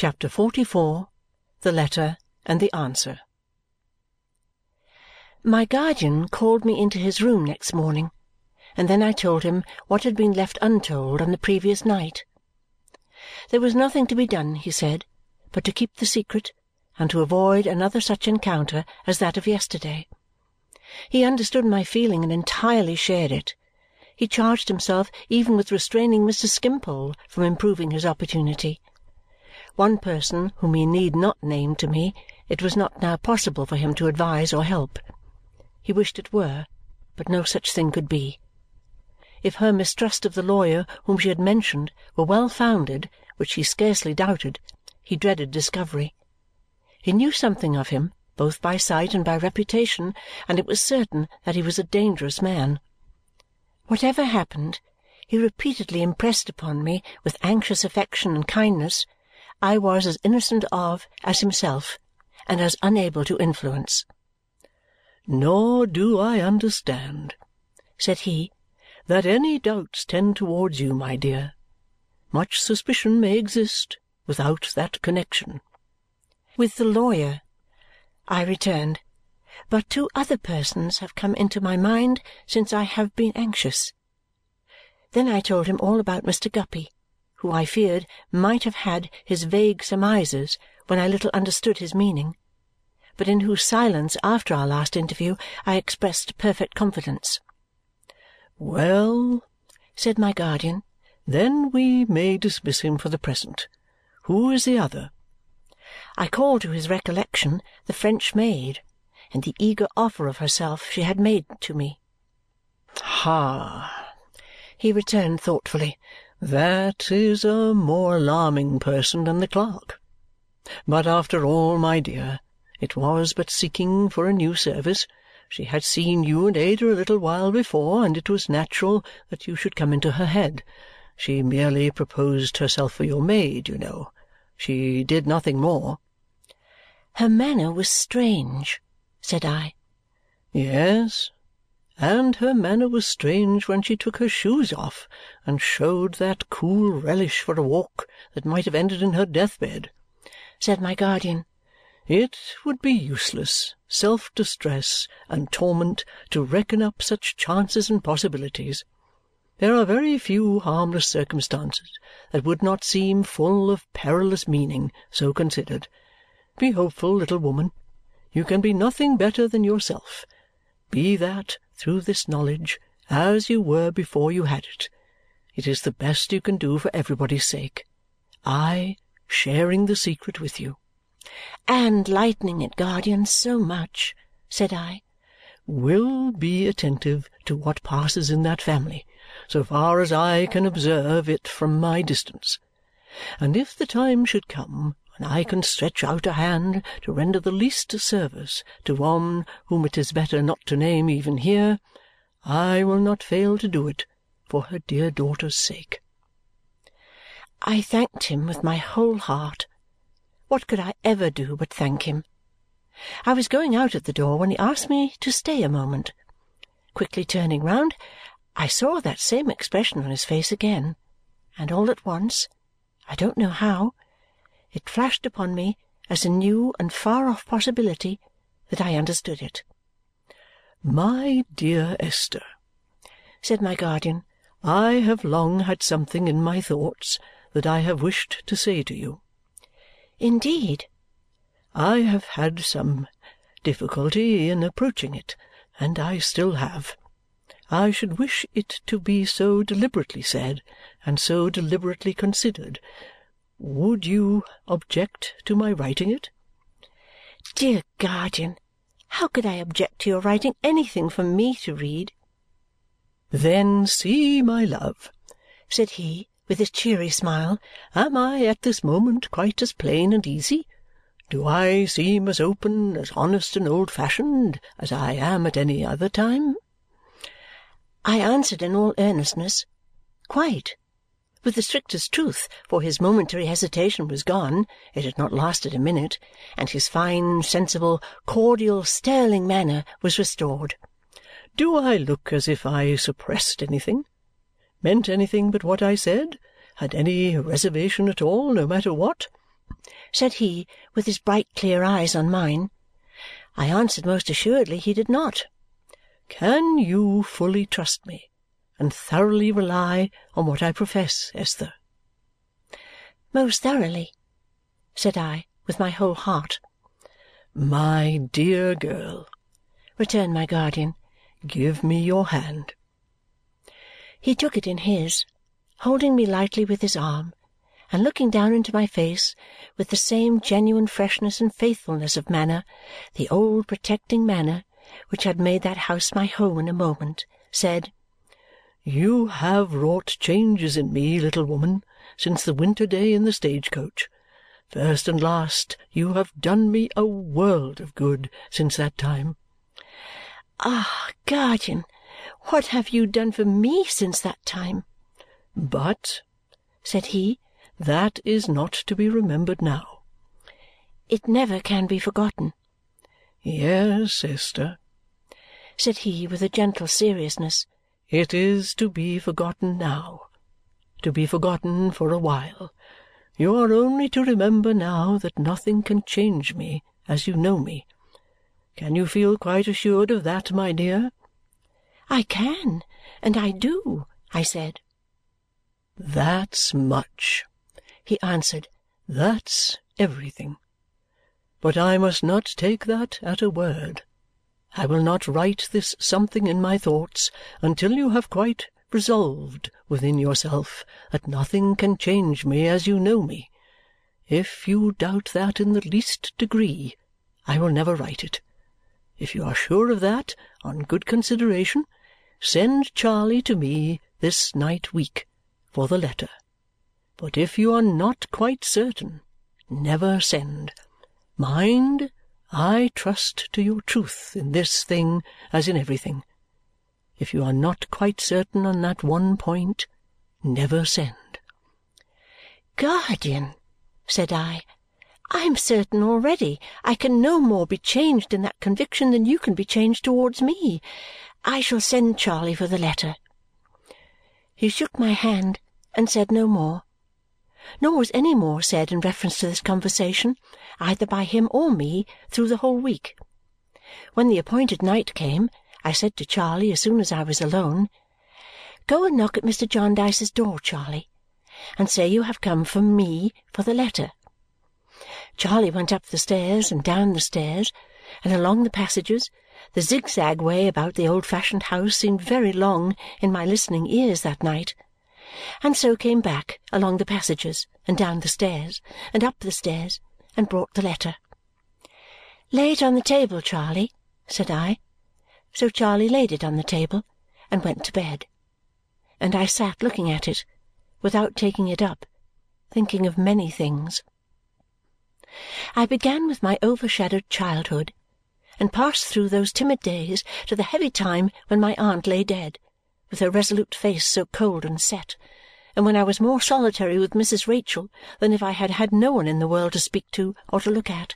CHAPTER XLIV The Letter and the Answer My guardian called me into his room next morning, and then I told him what had been left untold on the previous night. There was nothing to be done, he said, but to keep the secret and to avoid another such encounter as that of yesterday. He understood my feeling and entirely shared it. He charged himself even with restraining Mr. Skimpole from improving his opportunity. One person whom he need not name to me it was not now possible for him to advise or help. He wished it were, but no such thing could be. If her mistrust of the lawyer whom she had mentioned were well founded, which he scarcely doubted, he dreaded discovery. He knew something of him, both by sight and by reputation, and it was certain that he was a dangerous man. Whatever happened, he repeatedly impressed upon me with anxious affection and kindness I was as innocent of as himself and as unable to influence. "Nor do I understand," said he, "that any doubts tend towards you, my dear. Much suspicion may exist without that connexion." "With the lawyer," I returned. "But two other persons have come into my mind since I have been anxious." Then I told him all about Mr. Guppy who I feared might have had his vague surmises when I little understood his meaning, but in whose silence after our last interview I expressed perfect confidence. "Well," said my guardian, "then we may dismiss him for the present. Who is the other?" I called to his recollection the French maid and the eager offer of herself she had made to me. "Ha!" he returned thoughtfully. That is a more alarming person than the clerk. But after all, my dear, it was but seeking for a new service. She had seen you and Ada a little while before, and it was natural that you should come into her head. She merely proposed herself for your maid, you know. She did nothing more." "Her manner was strange," said I. "Yes and her manner was strange when she took her shoes off and showed that cool relish for a walk that might have ended in her death-bed," said my guardian. "It would be useless, self-distress, and torment to reckon up such chances and possibilities. There are very few harmless circumstances that would not seem full of perilous meaning, so considered. Be hopeful, little woman. You can be nothing better than yourself. Be that through this knowledge as you were before you had it. It is the best you can do for everybody's sake. I sharing the secret with you." "And lightening it, guardian, so much," said I. "Will be attentive to what passes in that family, so far as I can observe it from my distance. And if the time should come when I can stretch out a hand to render the least service to one whom it is better not to name even here, I will not fail to do it for her dear daughter's sake." I thanked him with my whole heart. What could I ever do but thank him? I was going out at the door when he asked me to stay a moment. Quickly turning round, I saw that same expression on his face again, and all at once, I don't know how, it flashed upon me as a new and far-off possibility that I understood it. "My dear Esther," said my guardian, "I have long had something in my thoughts that I have wished to say to you." "Indeed?" "I have had some difficulty in approaching it, and I still have. I should wish it to be so deliberately said and so deliberately considered would you object to my writing it?" "Dear guardian, how could I object to your writing anything for me to read?" "Then see, my love," said he with his cheery smile, "am I at this moment quite as plain and easy? Do I seem as open, as honest and old-fashioned as I am at any other time?" I answered in all earnestness, "Quite with the strictest truth, for his momentary hesitation was gone it had not lasted a minute and his fine, sensible, cordial, sterling manner was restored. "Do I look as if I suppressed anything? Meant anything but what I said? Had any reservation at all, no matter what?" said he with his bright clear eyes on mine. I answered most assuredly he did not. Can you fully trust me and thoroughly rely on what I profess, Esther? Most thoroughly, said I with my whole heart. My dear girl, returned my guardian, give me your hand. He took it in his, holding me lightly with his arm and looking down into my face with the same genuine freshness and faithfulness of manner, the old protecting manner which had made that house my home in a moment, said, You have wrought changes in me, little woman, since the winter day in the stage-coach. First and last, you have done me a world of good since that time. Ah, guardian, what have you done for me since that time? But, said he, that is not to be remembered now. It never can be forgotten. Yes, Esther, said he with a gentle seriousness. It is to be forgotten now. To be forgotten for a while you are only to remember now that nothing can change me as you know me. Can you feel quite assured of that, my dear? I can, and I do, I said. That's much, he answered. That's everything. But I must not take that at a word. I will not write this something in my thoughts until you have quite resolved within yourself that nothing can change me as you know me. If you doubt that in the least degree, I will never write it. If you are sure of that, on good consideration, send Charley to me this night week for the letter. But if you are not quite certain, never send. Mind, I trust to your truth in this thing as in everything. If you are not quite certain on that one point, never send. Guardian, said I, I am certain already. I can no more be changed in that conviction than you can be changed towards me. I shall send Charley for the letter. He shook my hand and said no more. Nor was any more said in reference to this conversation, either by him or me, through the whole week. When the appointed night came, I said to Charley as soon as I was alone, "Go and knock at Mr. Jarndyce's door, Charley, and say you have come from me for the letter." Charley went up the stairs, and down the stairs, and along the passages. The zigzag way about the old-fashioned house seemed very long in my listening ears that night, and so came back along the passages, and down the stairs, and up the stairs, and brought the letter. "Lay it on the table, Charley," said I so Charley laid it on the table and went to bed. And I sat looking at it, without taking it up, thinking of many things. I began with my overshadowed childhood and passed through those timid days to the heavy time when my aunt lay dead, with her resolute face so cold and set, and when I was more solitary with Mrs. Rachael than if I had had no one in the world to speak to or to look at.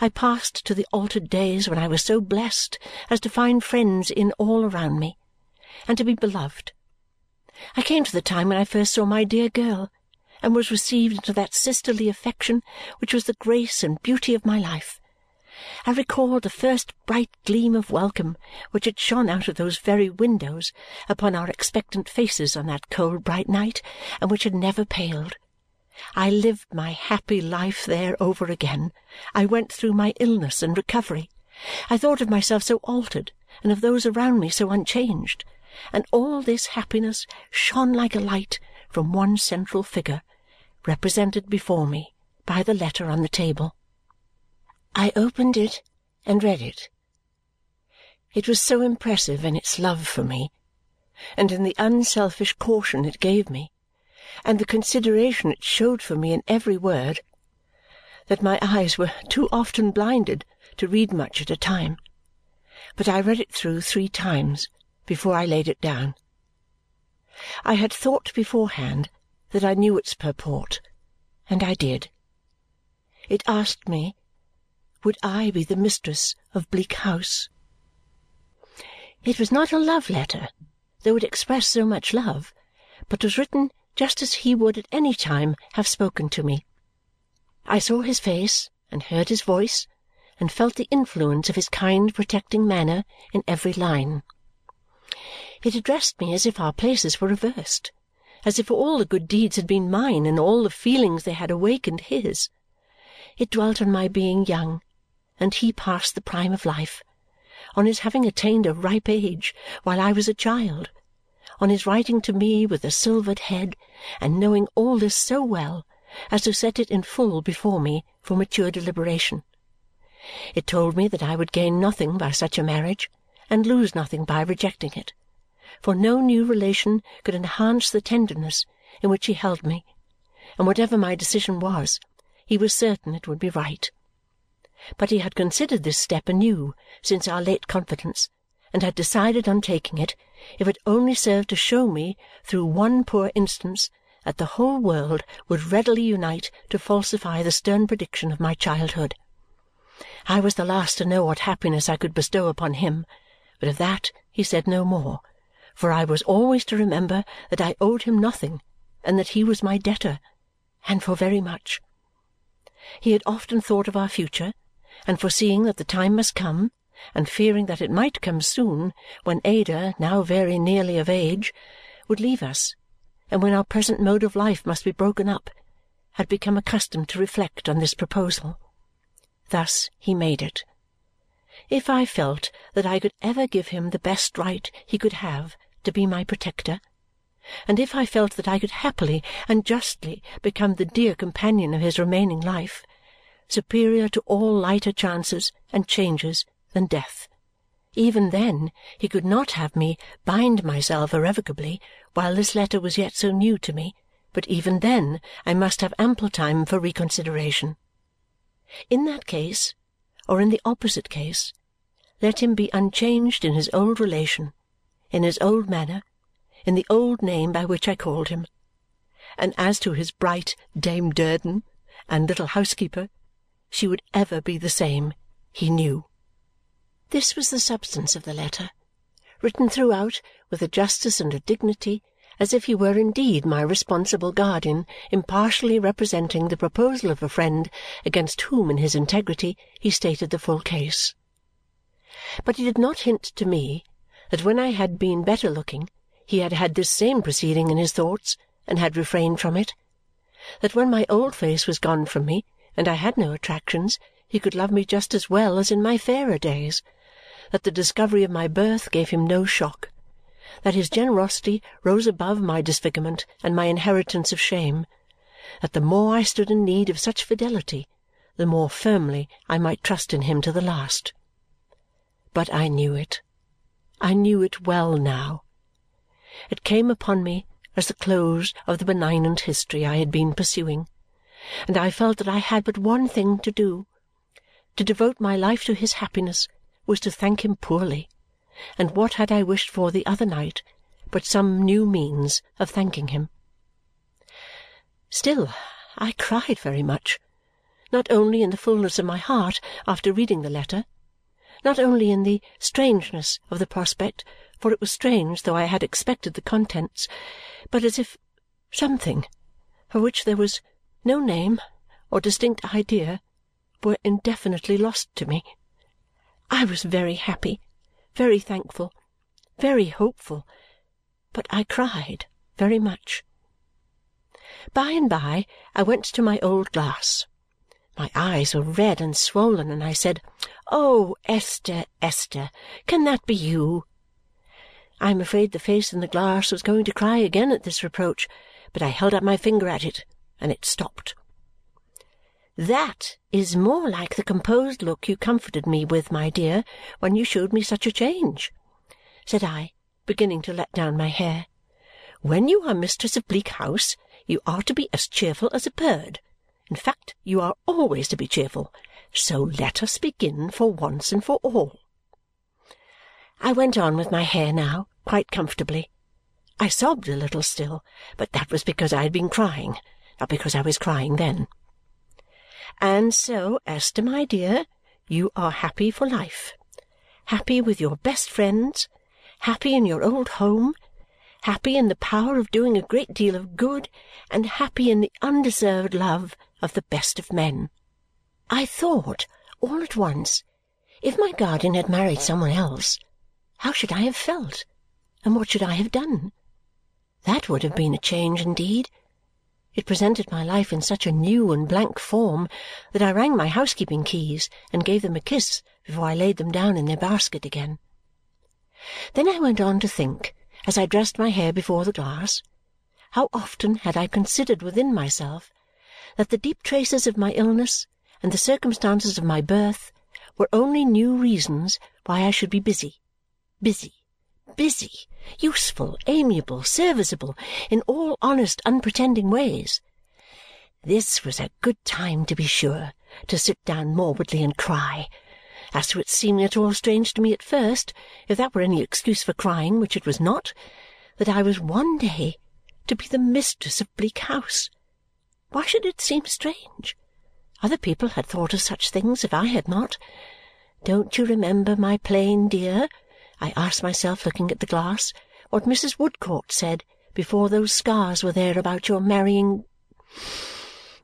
I passed to the altered days when I was so blessed as to find friends in all around me and to be beloved. I came to the time when I first saw my dear girl and was received into that sisterly affection which was the grace and beauty of my life. I recalled the first bright gleam of welcome which had shone out of those very windows upon our expectant faces on that cold bright night and which had never paled. I lived my happy life there over again. I went through my illness and recovery. I thought of myself so altered and of those around me so unchanged, and all this happiness shone like a light from one central figure, represented before me by the letter on the table. I opened it and read it. It was so impressive in its love for me, and in the unselfish caution it gave me, and the consideration it showed for me in every word that my eyes were too often blinded to read much at a time. But I read it through three times before I laid it down. I had thought beforehand that I knew its purport, and I did. It asked me, would I be the mistress of Bleak House? It was not a love letter, though it expressed so much love, but was written just as he would at any time have spoken to me. I saw his face, and heard his voice, and felt the influence of his kind protecting manner in every line. It addressed me as if our places were reversed, as if all the good deeds had been mine and all the feelings they had awakened his. It dwelt on my being young, and he past the prime of life, on his having attained a ripe age while I was a child, on his writing to me with a silvered head and knowing all this so well as to set it in full before me for mature deliberation. It told me that I would gain nothing by such a marriage and lose nothing by rejecting it, for no new relation could enhance the tenderness in which he held me, and whatever my decision was, he was certain it would be right. But he had considered this step anew since our late confidence and had decided on taking it if it only served to show me through one poor instance that the whole world would readily unite to falsify the stern prediction of my childhood. I was the last to know what happiness I could bestow upon him, but of that he said no more, for I was always to remember that I owed him nothing and that he was my debtor, and for very much. He had often thought of our future, and foreseeing that the time must come, and fearing that it might come soon when Ada, now very nearly of age, would leave us, and when our present mode of life must be broken up, had become accustomed to reflect on this proposal. Thus he made it. If I felt that I could ever give him the best right he could have to be my protector, and if I felt that I could happily and justly become the dear companion of his remaining life, superior to all lighter chances and changes than death, even then he could not have me bind myself irrevocably while this letter was yet so new to me, but even then I must have ample time for reconsideration. In that case, or in the opposite case, let him be unchanged in his old relation, in his old manner, in the old name by which I called him. And as to his bright Dame Durden and little housekeeper, she would ever be the same, he knew. This was the substance of the letter, written throughout with a justice and a dignity as if he were indeed my responsible guardian impartially representing the proposal of a friend against whom in his integrity he stated the full case. But he did not hint to me that when I had been better looking he had had this same proceeding in his thoughts and had refrained from it, that when my old face was gone from me and I had no attractions he could love me just as well as in my fairer days, that the discovery of my birth gave him no shock, that his generosity rose above my disfigurement and my inheritance of shame, that the more I stood in need of such fidelity, the more firmly I might trust in him to the last. But I knew it. I knew it well now. It came upon me as the close of the benignant history I had been pursuing, and I felt that I had but one thing to do. To devote my life to his happiness was to thank him poorly, and what had I wished for the other night but some new means of thanking him? Still, I cried very much, not only in the fullness of my heart after reading the letter, not only in the strangeness of the prospect, for it was strange though I had expected the contents, but as if something, for which there was no name or distinct idea, were indefinitely lost to me. I was very happy, very thankful, very hopeful, but I cried very much. By and by I went to my old glass. My eyes were red and swollen, and I said, "Oh, Esther, Esther, can that be you?" I am afraid the face in the glass was going to cry again at this reproach, but I held up my finger at it, and it stopped. That is more like the composed look you comforted me with, my dear, when you showed me such a change," said I, beginning to let down my hair. "When you are mistress of Bleak House, you are to be as cheerful as a bird. In fact, you are always to be cheerful. So let us begin for once and for all." I went on with my hair now, quite comfortably. I sobbed a little still, but that was because I had been crying, not because I was crying then. And so, Esther, my dear, you are happy for life. Happy with your best friends, happy in your old home, happy in the power of doing a great deal of good, and happy in the undeserved love of the best of men. I thought, all at once, if my guardian had married some one else, how should I have felt, and what should I have done? That would have been a change indeed. It presented my life in such a new and blank form that I rang my housekeeping keys and gave them a kiss before I laid them down in their basket again. Then I went on to think, as I dressed my hair before the glass, how often had I considered within myself that the deep traces of my illness and the circumstances of my birth were only new reasons why I should be busy, busy, busy, useful, amiable, serviceable, in all honest unpretending ways. This was a good time, to be sure, to sit down morbidly and cry. As to its seeming at all strange to me at first, if that were any excuse for crying, which it was not, that I was one day to be the mistress of Bleak House. Why should it seem strange? Other people had thought of such things if I had not. Don't you remember, my plain dear, I asked myself, looking at the glass, what Mrs. Woodcourt said before those scars were there about your marrying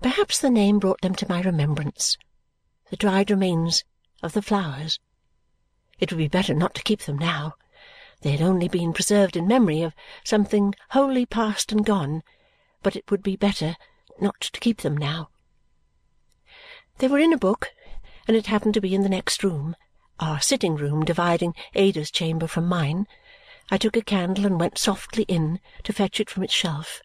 perhaps the name brought them to my remembrance the dried remains of the flowers. It would be better not to keep them now. They had only been preserved in memory of something wholly past and gone, but it would be better not to keep them now. They were in a book, and it happened to be in the next room, our sitting room dividing Ada's chamber from mine. I took a candle and went softly in to fetch it from its shelf.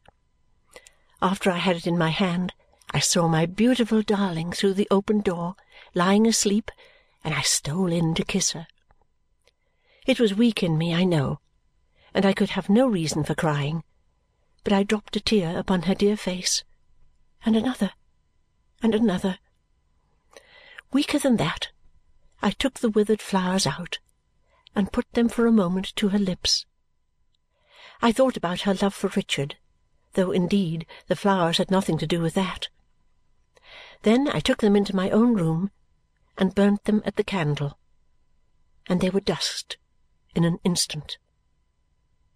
After I had it in my hand, I saw my beautiful darling through the open door, lying asleep, and I stole in to kiss her. It was weak in me, I know, and I could have no reason for crying, but I dropped a tear upon her dear face, and another, and another, Weaker than that, I took the withered flowers out and put them for a moment to her lips. I thought about her love for Richard, though indeed the flowers had nothing to do with that. Then I took them into my own room and burnt them at the candle, and they were dust in an instant.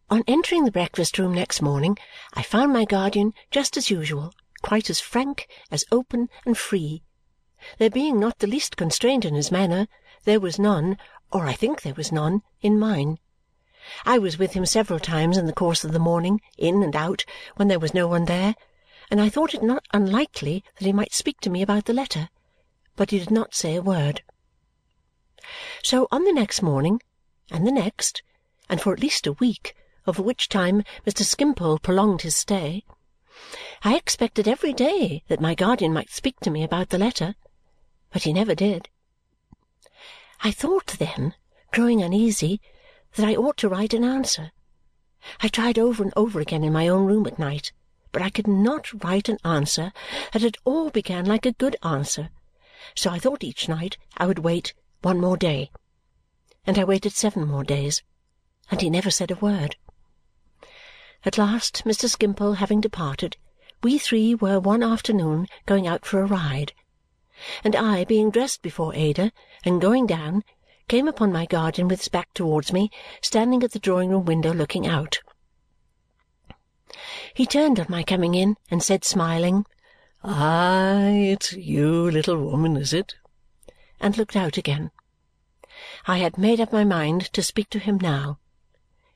On entering the breakfast-room next morning, I found my guardian just as usual, quite as frank, as open, and free there being not the least constraint in his manner, there was none, or I think there was none, in mine. I was with him several times in the course of the morning, in and out, when there was no one there, and I thought it not unlikely that he might speak to me about the letter, but he did not say a word. So on the next morning, and the next, and for at least a week, over which time Mr. Skimpole prolonged his stay, I expected every day that my guardian might speak to me about the letter but he never did. I thought then, growing uneasy, that I ought to write an answer. I tried over and over again in my own room at night, but I could not write an answer that at all began like a good answer, so I thought each night I would wait one more day. And I waited seven more days, and he never said a word. At last, Mr. Skimpole having departed, we three were one afternoon going out for a ride and I, being dressed before Ada and going down, came upon my guardian with his back towards me, standing at the drawing-room window looking out. He turned on my coming in and said, smiling, "Aye, it's you, little woman, is it?" and looked out again. I had made up my mind to speak to him now.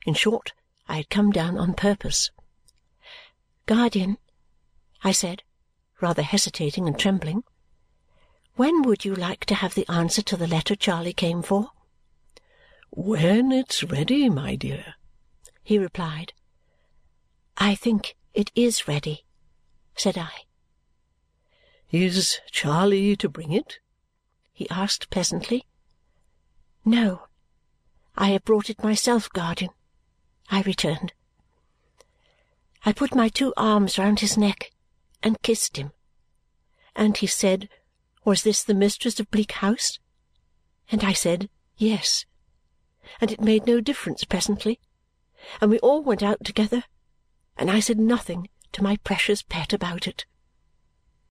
In short, I had come down on purpose. "Guardian," I said, rather hesitating and trembling. When would you like to have the answer to the letter Charley came for? When it's ready, my dear, he replied. I think it is ready, said I. Is Charley to bring it? he asked pleasantly. No, I have brought it myself, guardian, I returned. I put my two arms round his neck and kissed him, and he said was this the mistress of Bleak House? And I said, Yes. And it made no difference presently, and we all went out together, and I said nothing to my precious pet about it.